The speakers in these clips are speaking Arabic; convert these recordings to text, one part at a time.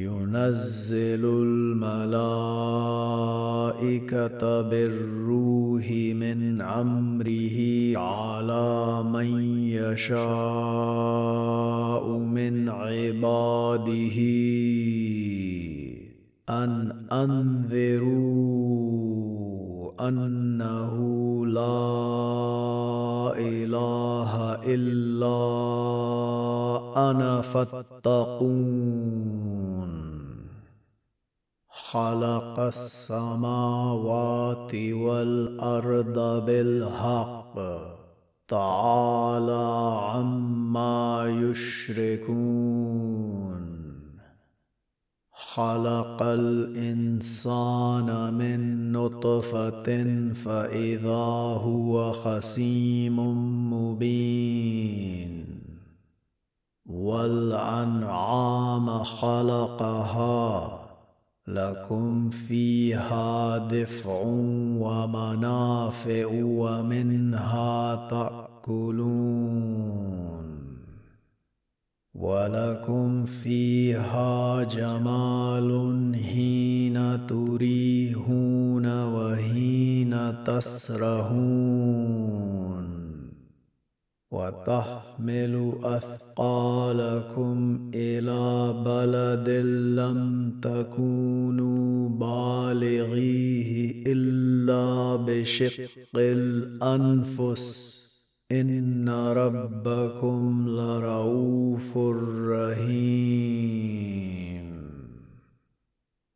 ينزل الملائكة بالروح من أمره على من يشاء من عباده. أن أنذروا أنه لا إله إلا أنا فاتقون. خلق السماوات والأرض بالحق. تعالى عما يشركون. خلق الإنسان من نطفة فإذا هو خسيم مبين. والأنعام خلقها لكم فيها دفع ومنافع ومنها تأكلون ولكم فيها جمال حين تريهون وحين تسرهون وتحمل أثقالكم إلى بلد لم تكونوا بالغيه إلا بشق الأنفس. إن ربكم لرؤوف رحيم.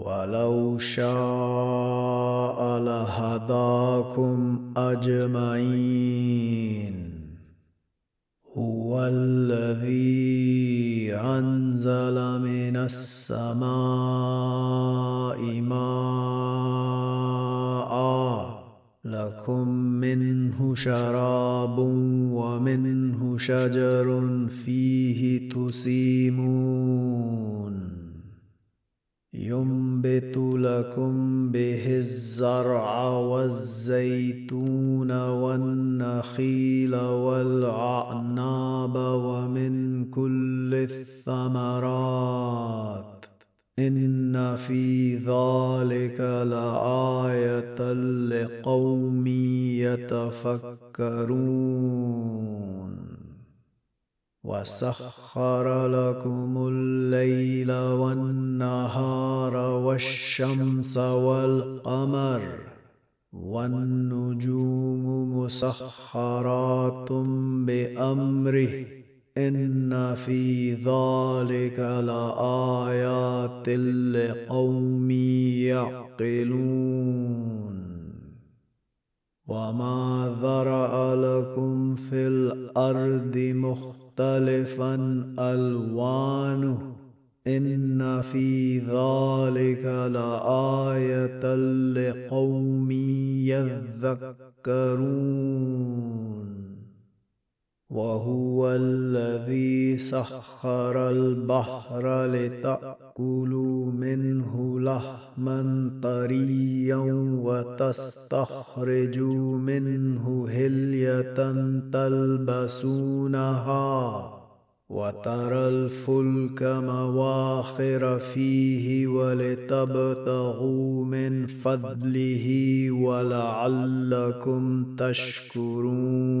ولو شاء لهداكم أجمعين. هو الذي أنزل من السماء ماء. لكم منه شراب ومنه شجر فيه تسيمون. ينبت لكم به الزرع والزيتون والنخيل والعناب ومن كل الثمرات. إن في ذلك لآية لقوم يتفكرون. وسخر لكم الليل والنهار والشمس والقمر والنجوم مسخرات بأمره إن في ذلك لآيات لقوم يعقلون وما ذرأ لكم في الأرض مختلفا ألوانه. إن في ذلك لآية لقوم يذكرون. وهو الذي سخر البحر لتأكلوا منه لحما طريا وتستخرجوا منه هلية تلبسونها وترى الفلك مواخر فيه ولتبتغوا من فضله ولعلكم تشكرون.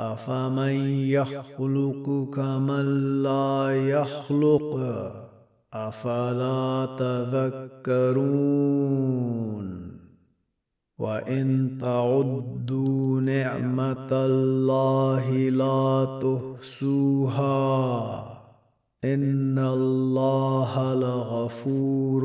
أفمن يخلق كمن لا يخلق؟ أفلا تذكرون؟ وإن تعدوا نعمة الله لا تحصوها إن الله لغفور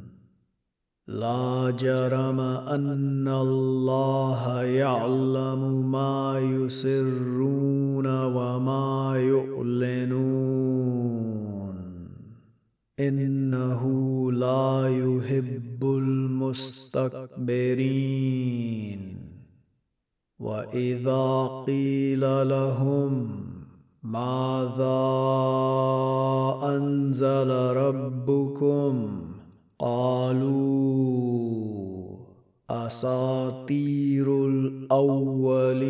لا جرم أن الله يعلم ما يسرون وما يعلنون. إنه لا يحب المستكبرين. وإذا قيل لهم ماذا أنزل ربكم قالوا اساطير الأولين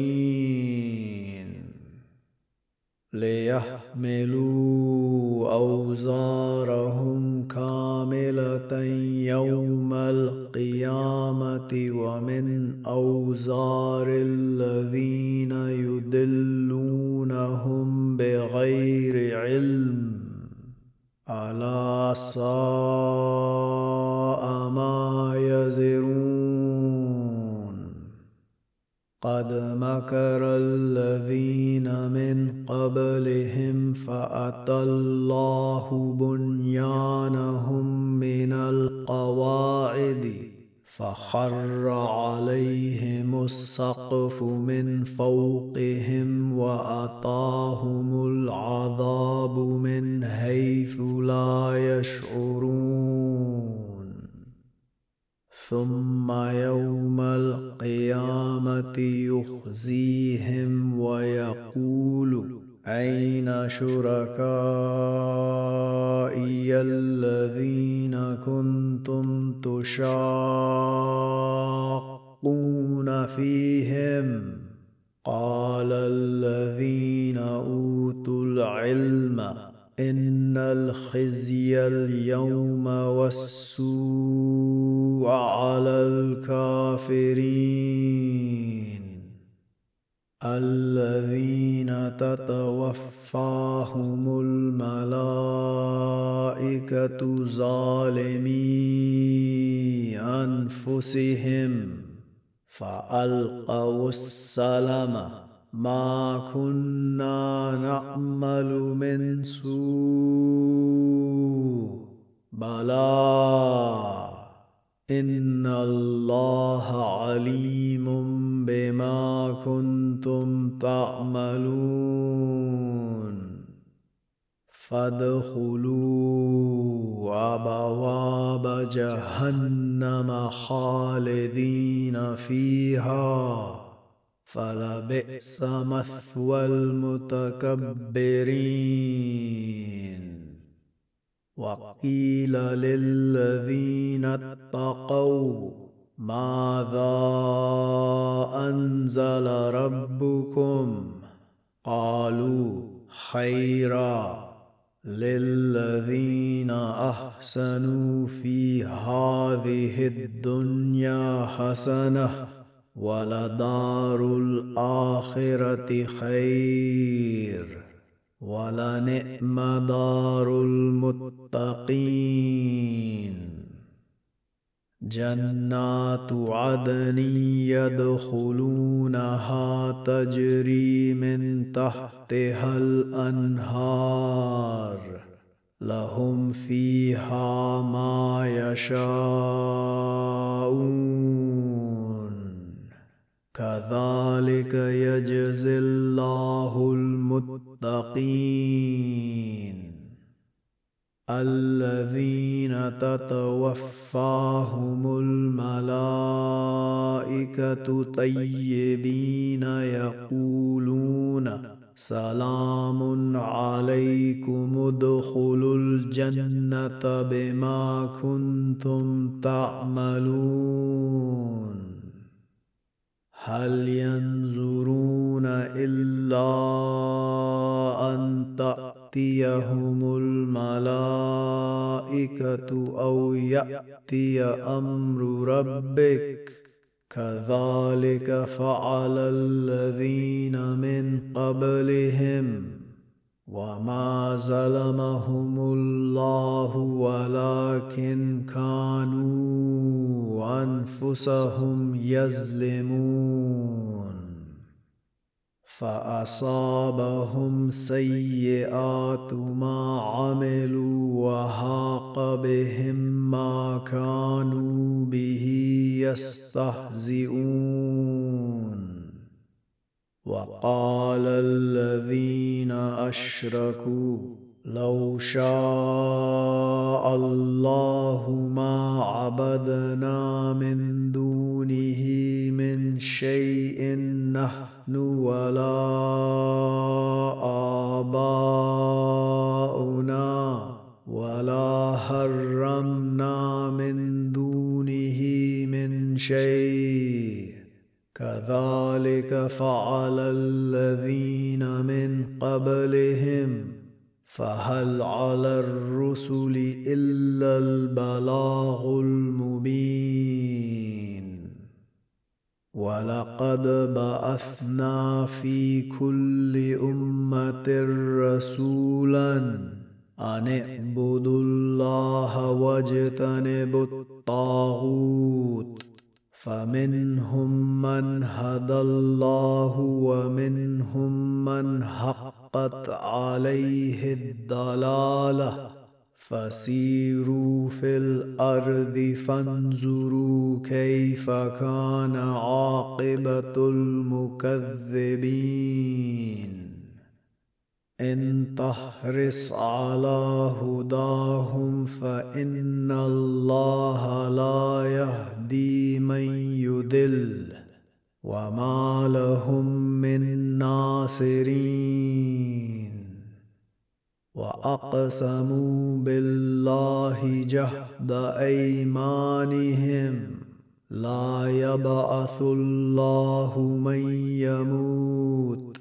ليحملوا أوزارهم كاملة يوم القيامة ومن أوزار الذين يدلونهم الا ساء ما يزرون. قد مكر الذين من قبلهم فأتى الله بنيانهم من القواعد. فخر عليهم السقف من فوقهم وأتاهم العذاب من حيث لا يشعرون. ثم يوم القيامة يخزيهم ويقول أين شركائي الذين كنتم تشاقون فيهم؟ قال الذين أوتوا العلم إن الخزي اليوم والسوء على الكافرين. الذين تتوفاهم الملائكة ظالمي أنفسهم فألقوا السلم. ما كنا نعمل من سوء بلى إن الله عليم بما كنتم تعملون. فادخلوا أبواب جهنم خالدين فيها. فلبئس مثوى المتكبرين. وقيل للذين اتقوا ماذا أنزل ربكم؟ قالوا خيرا للذين أحسنوا في هذه الدنيا حسنة ولدار الآخرة خير. ولنعم دار المتقين جنات عدن يدخلونها تجري من تحتها الانهار لهم فيها ما يشاءون كذلك يجزي الله المتقين الذين تتوفاهم الملائكة طيبين يقولون سلام عليكم ادخلوا الجنة بما كنتم تعملون هل ينظرون إلا أن تأتيهم الملائكة أو يأتي أمر ربك؟ كذلك فعل الذين من قبلهم. وما ظلمهم الله ولكن كانوا انفسهم يظلمون فاصابهم سيئات ما عملوا وهاق بهم ما كانوا به يستهزئون وقال الذين أشركوا لو شاء الله ما عبدنا من دونه من شيء نحن ولا آباؤنا ولا حرمنا من دونه من شيء كذلك فعل الذين من قبلهم فهل على الرسل إلا البلاغ المبين. ولقد بعثنا في كل أمة رسولا أن اعبدوا الله واجتنبوا الطاغوت. فمنهم من هدى الله ومنهم من حقت عليه الضلاله. فسيروا في الأرض فانظروا كيف كان عاقبة المكذبين. إن تحرص على هداهم فإن الله لا يهدي من يدل وما لهم من ناصرين. وأقسموا بالله جهد أيمانهم. لا يبعث الله من يموت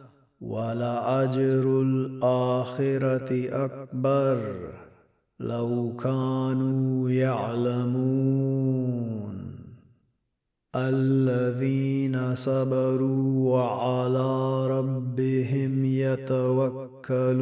ولأجر الآخرة أكبر لو كانوا يعلمون الذين صبروا وعلى ربهم يتوكلون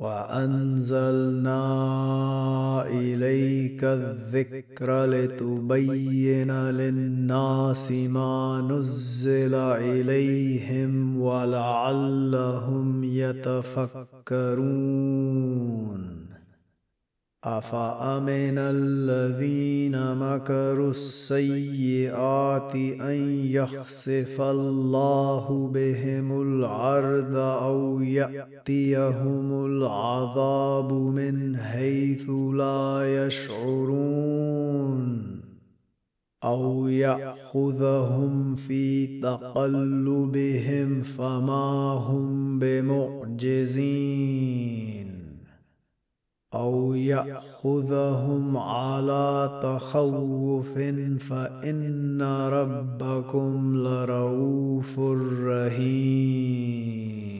وأنزلنا إليك الذكر لتبين للناس ما نزل إليهم ولعلهم يتفكرون. افامن الذين مكروا السيئات ان يخسف الله بهم الأرض أو ياتيهم العذاب من حيث لا يشعرون أو ياخذهم في تقلبهم فما هم بمعجزين أو يأخذهم على تخوف فإن ربكم لرؤوف رحيم.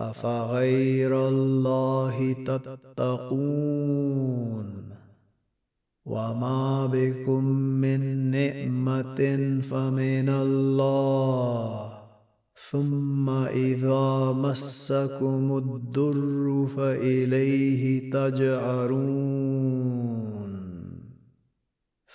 أفغير الله تتقون؟ وما بكم من نعمة فمن الله. ثم إذا مسكم الضر فإليه تجعرون.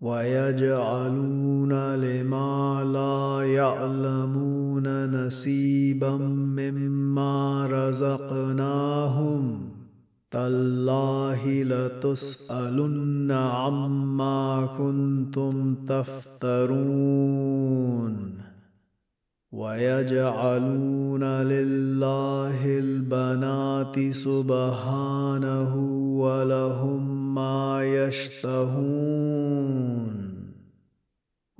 ويجعلون لما لا يعلمون نسيبا مما رزقناهم. تالله لتسألن عما كنتم تفترون. ويجعلون لله البنات سبحانه ولهم ما يشتهون.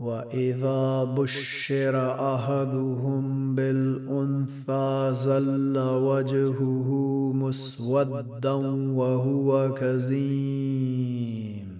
وإذا بشر أحدهم بالأنثى زل وجهه مسودا وهو كزيم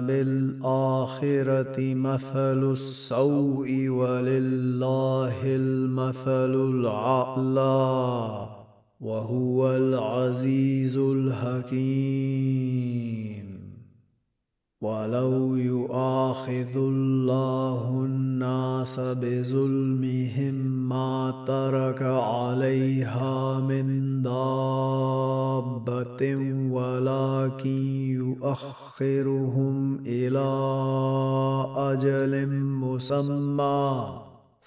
بالاخره مثل السوء ولله المثل الأعلى وهو العزيز الحكيم. ولو يؤاخذ الله الناس بظلمهم ما ترك عليها من دابة ولكن يؤخرهم إلى أجل مسمى.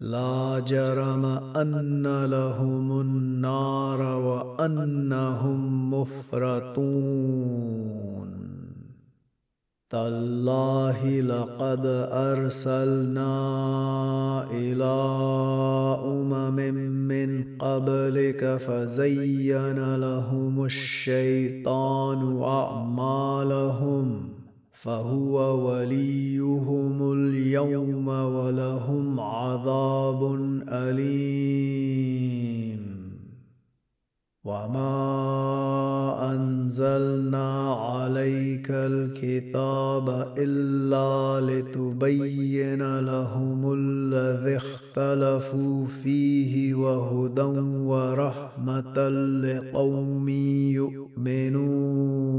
لا جرم أن لهم النار وأنهم مفرطون. تالله لقد أرسلنا إلى أمم من قبلك فزين لهم الشيطان اعمالهم فهو وليهم اليوم ولهم عذاب أليم. وما انزلنا عليك الكتاب الا لتبين لهم الذي اختلفوا فيه وهدى ورحمه لقوم يؤمنون.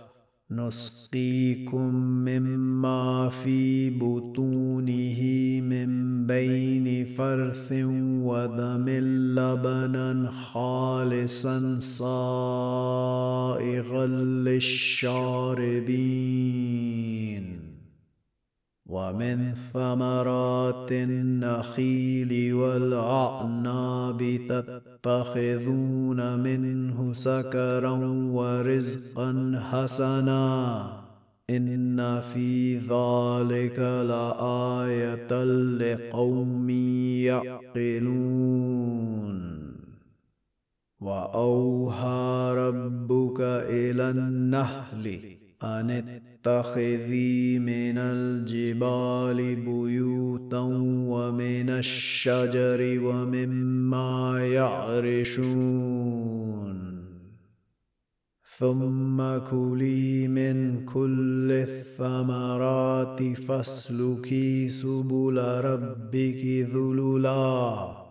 نسقيكم مما في بطونه من بين فرث ودم لبنا خالصا صائغا للشاربين. ومن ثمرات النخيل والأعناب تتخذون منه سكرا ورزقا حسنا. إن في ذلك لآية لقوم يعقلون. واوهى ربك إلى النحل أن اتخذي من الجبال بيوتا ومن الشجر ومما يعرشون. ثم كلي من كل الثمرات فاسلكي سبل ربك ذللا.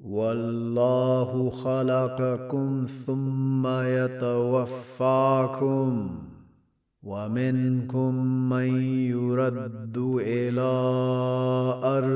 والله خلقكم ثم يتوفاكم ومنكم من يرد إلى ارذ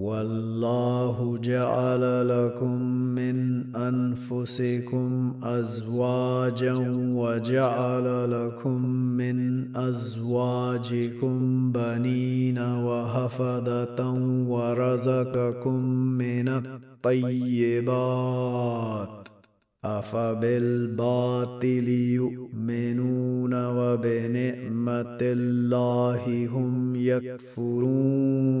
والله جعل لكم من أنفسكم أزواجا وجعل لكم من أزواجكم بنين وهفده ورزقكم من الطيبات أفبالباطل يؤمنون وبنعمة الله هم يكفرون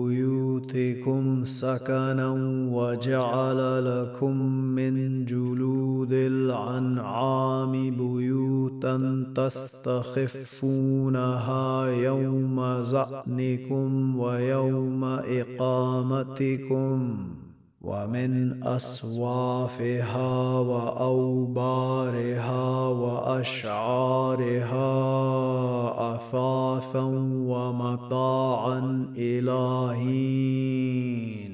سكنا وجعل لكم من جلود الأنعام بيوتا تستخفونها يوم زعنكم ويوم إقامتكم. ومن أصوافها وأوبارها وأشعارها أثاثا ومتاعا إلى حين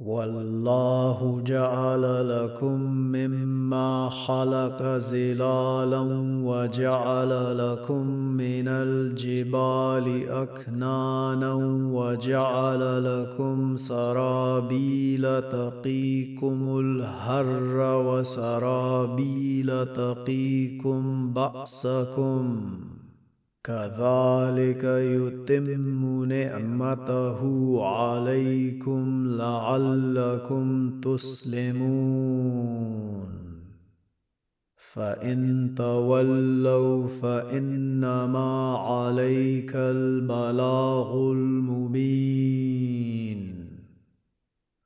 والله جعل لكم مما خلق زلالا وجعل لكم من الجبال أكنانا وجعل لكم سرابيل تقيكم الحر وسرابيل تقيكم بأسكم كذلك يتم نعمته عليكم لعلكم تسلمون. فإن تولوا فإنما عليك البلاغ المبين.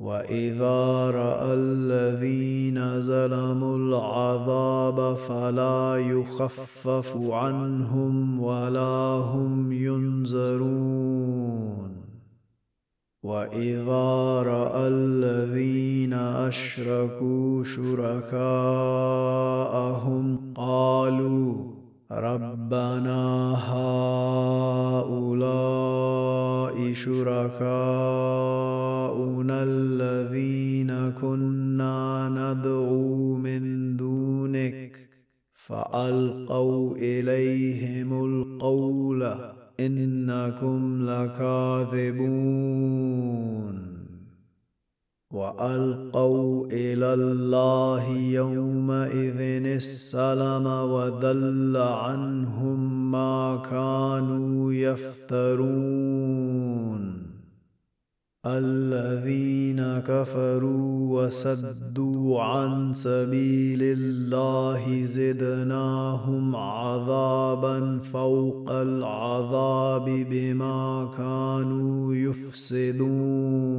واذا راى الذين ظلموا العذاب فلا يخفف عنهم ولا هم ينذرون واذا راى الذين اشركوا شركاءهم قالوا ربنا هؤلاء شركاؤنا الذين كنا ندعو من دونك فألقوا إليهم القول إنكم لكاذبون. وألقوا إلى الله يومئذ السلم وذل عنهم ما كانوا يفترون. الذين كفروا وسدوا عن سبيل الله زدناهم عذابا فوق العذاب بما كانوا يفسدون.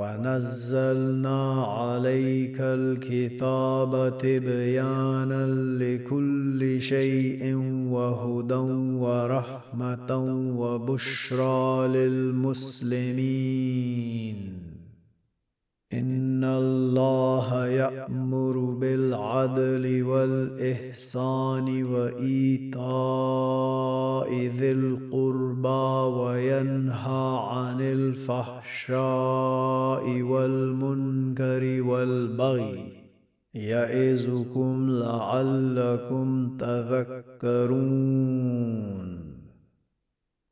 ونزلنا عليك الكتاب تبيانا لكل شيء وهدى ورحمة وبشرى للمسلمين. ان الله يامر بالعدل والاحسان وايتاء ذي القربى وينهى عن الفحشاء والمنكر والبغي يعظكم لعلكم تذكرون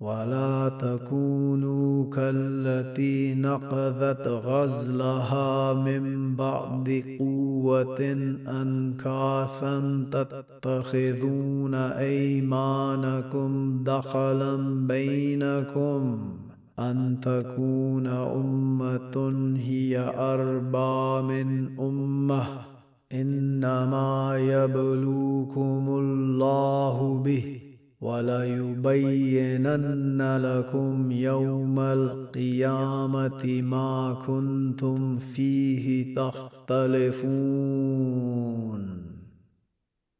ولا تكونوا كالتي نقذت غزلها من بعد قوة أنكاثا تتخذون أيمانكم دخلا بينكم أن تكون أمة هي أربى من أمة إنما يبلوكم الله به وليبينن لكم يوم القيامة ما كنتم فيه تختلفون.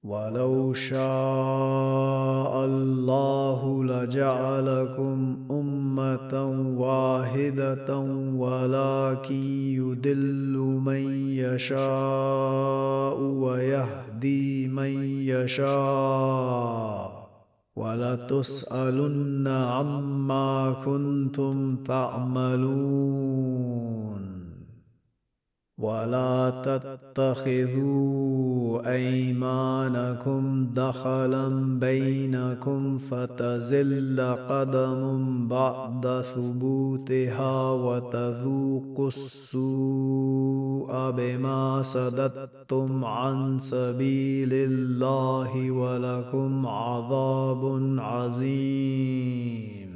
ولو شاء الله لجعلكم أمة واحدة ولكن يدل من يشاء ويهدي من يشاء. ولتسألن عما كنتم تعملون. ولا تتخذوا ايمانكم دخلا بينكم فتزل قدم بعد ثبوتها وتذوقوا السوء بما سددتم عن سبيل الله ولكم عذاب عظيم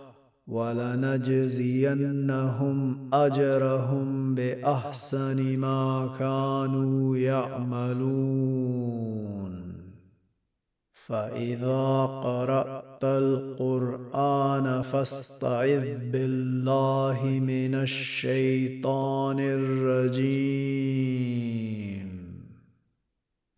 ولنجزينهم أجرهم بأحسن ما كانوا يعملون. فإذا قرأت القرآن فاستعذ بالله من الشيطان الرجيم.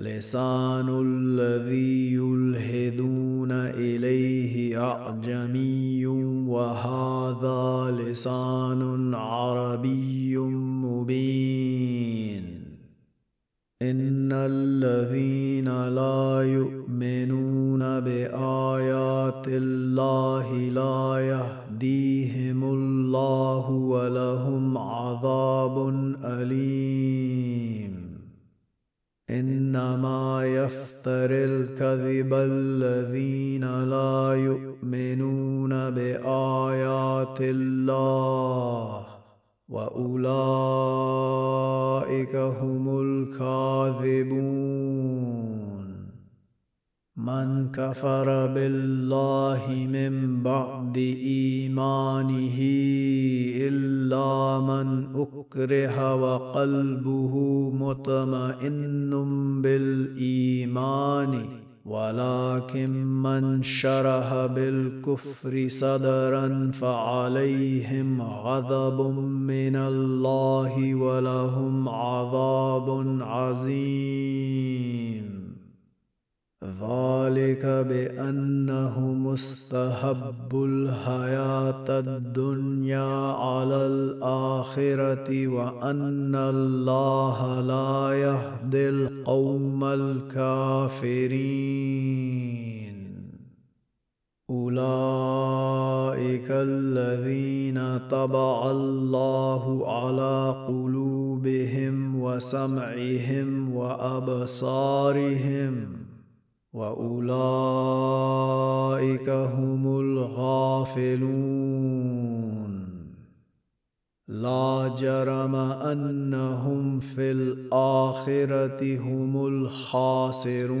لسان الذي يلهدون إليه أعجمي وهذا لسان عربي مبين. إن الذين لا يؤمنون بآيات الله لا يهديهم الله ولهم عذاب أليم. إنما يفتر الكذب الذين لا يؤمنون بآيات الله وأولئك هم الكاذبون. من كفر بالله من بعد إيمانه إلا من أكره وقلبه مطمئن بالإيمان ولكن من شرح بالكفر صدرا فعليهم غضب من الله ولهم عذاب عظيم. ذلك بأنه مستحب الحياة الدنيا على الآخرة وأن الله لا يهدي القوم الكافرين. أولئك الذين طبع الله على قلوبهم وسمعهم وأبصارهم. وأولئك هم الغافلون. لا جرم أنهم في الآخرة هم الخاسرون.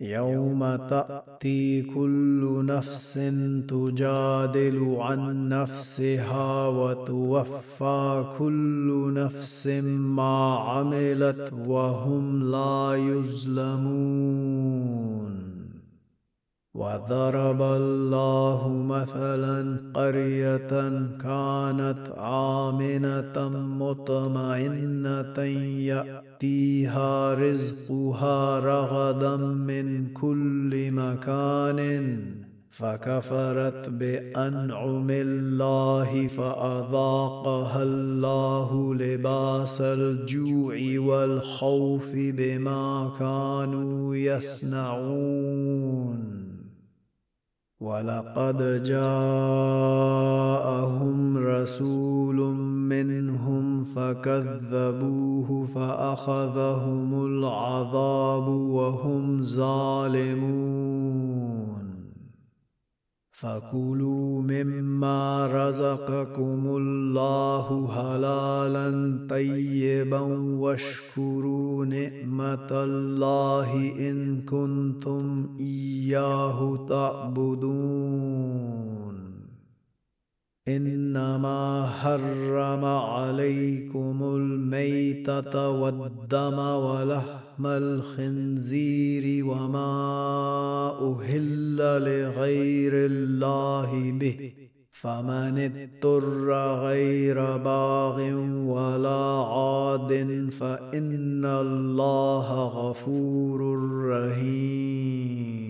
يوم تأتي كل نفس تجادل عن نفسها وتوفى كل نفس ما عملت وهم لا يظلمون. وضرب الله مثلا قريه كانت عامنه مطمئنه ياتيها رزقها رغدا من كل مكان فكفرت بانعم الله فاذاقها الله لباس الجوع والخوف بما كانوا يصنعون ولقد جاءهم رسول منهم فكذبوه فأخذهم العذاب وهم ظالمون. فكلوا مما رزقكم الله حلالا طيبا واشكروا نعمه الله ان كنتم اياه تعبدون. انما حرم عليكم الميته والدم ولحم لحم الخنزير وما أهل لغير الله به فمن اضطر غير باغ ولا عاد فإن الله غفور رحيم.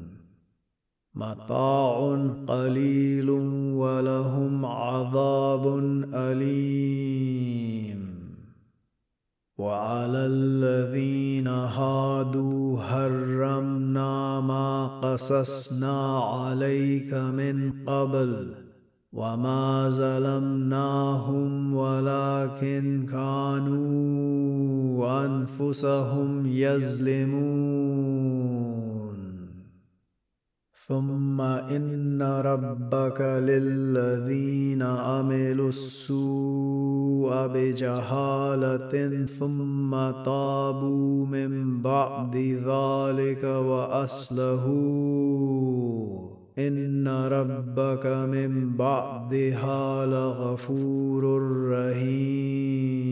متاع قليل ولهم عذاب أليم. وعلى الذين هادوا هرمنا ما قصصنا عليك من قبل وما ظلمناهم ولكن كانوا أنفسهم يظلمون. ثم ان ربك للذين عملوا السوء بجهاله ثم تابوا من بعد ذلك واصلحوا ان ربك من بعدها لغفور رحيم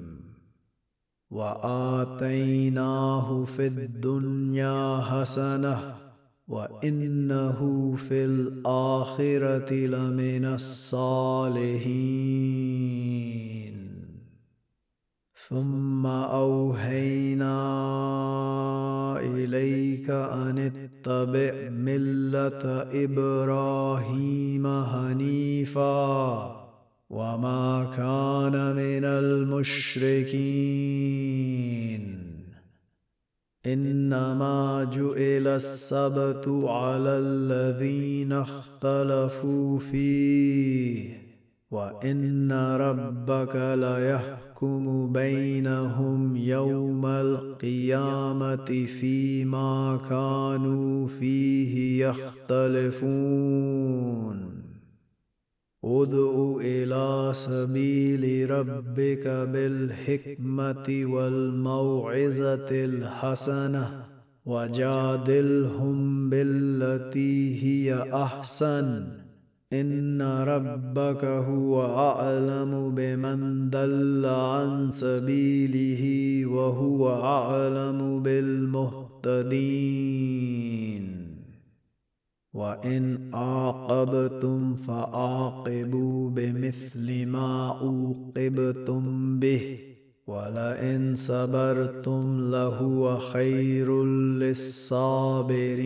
وآتيناه في الدنيا حسنة وإنه في الآخرة لمن الصالحين. ثم أوهينا إليك أن اتبع ملة إبراهيم حنيفا. وما كان من المشركين انما جئل السبت على الذين اختلفوا فيه وان ربك ليحكم بينهم يوم القيامه فيما كانوا فيه يختلفون ادع إلى سبيل ربك بالحكمة والموعظة الحسنة وجادلهم بالتي هي أحسن. إن ربك هو أعلم بمن دل عن سبيله وهو أعلم بالمهتدين. وان عاقبتم فعاقبوا بمثل ما عوقبتم به ولئن صبرتم لهو خير للصابرين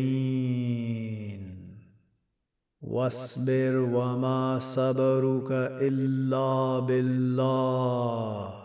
واصبر وما صبرك الا بالله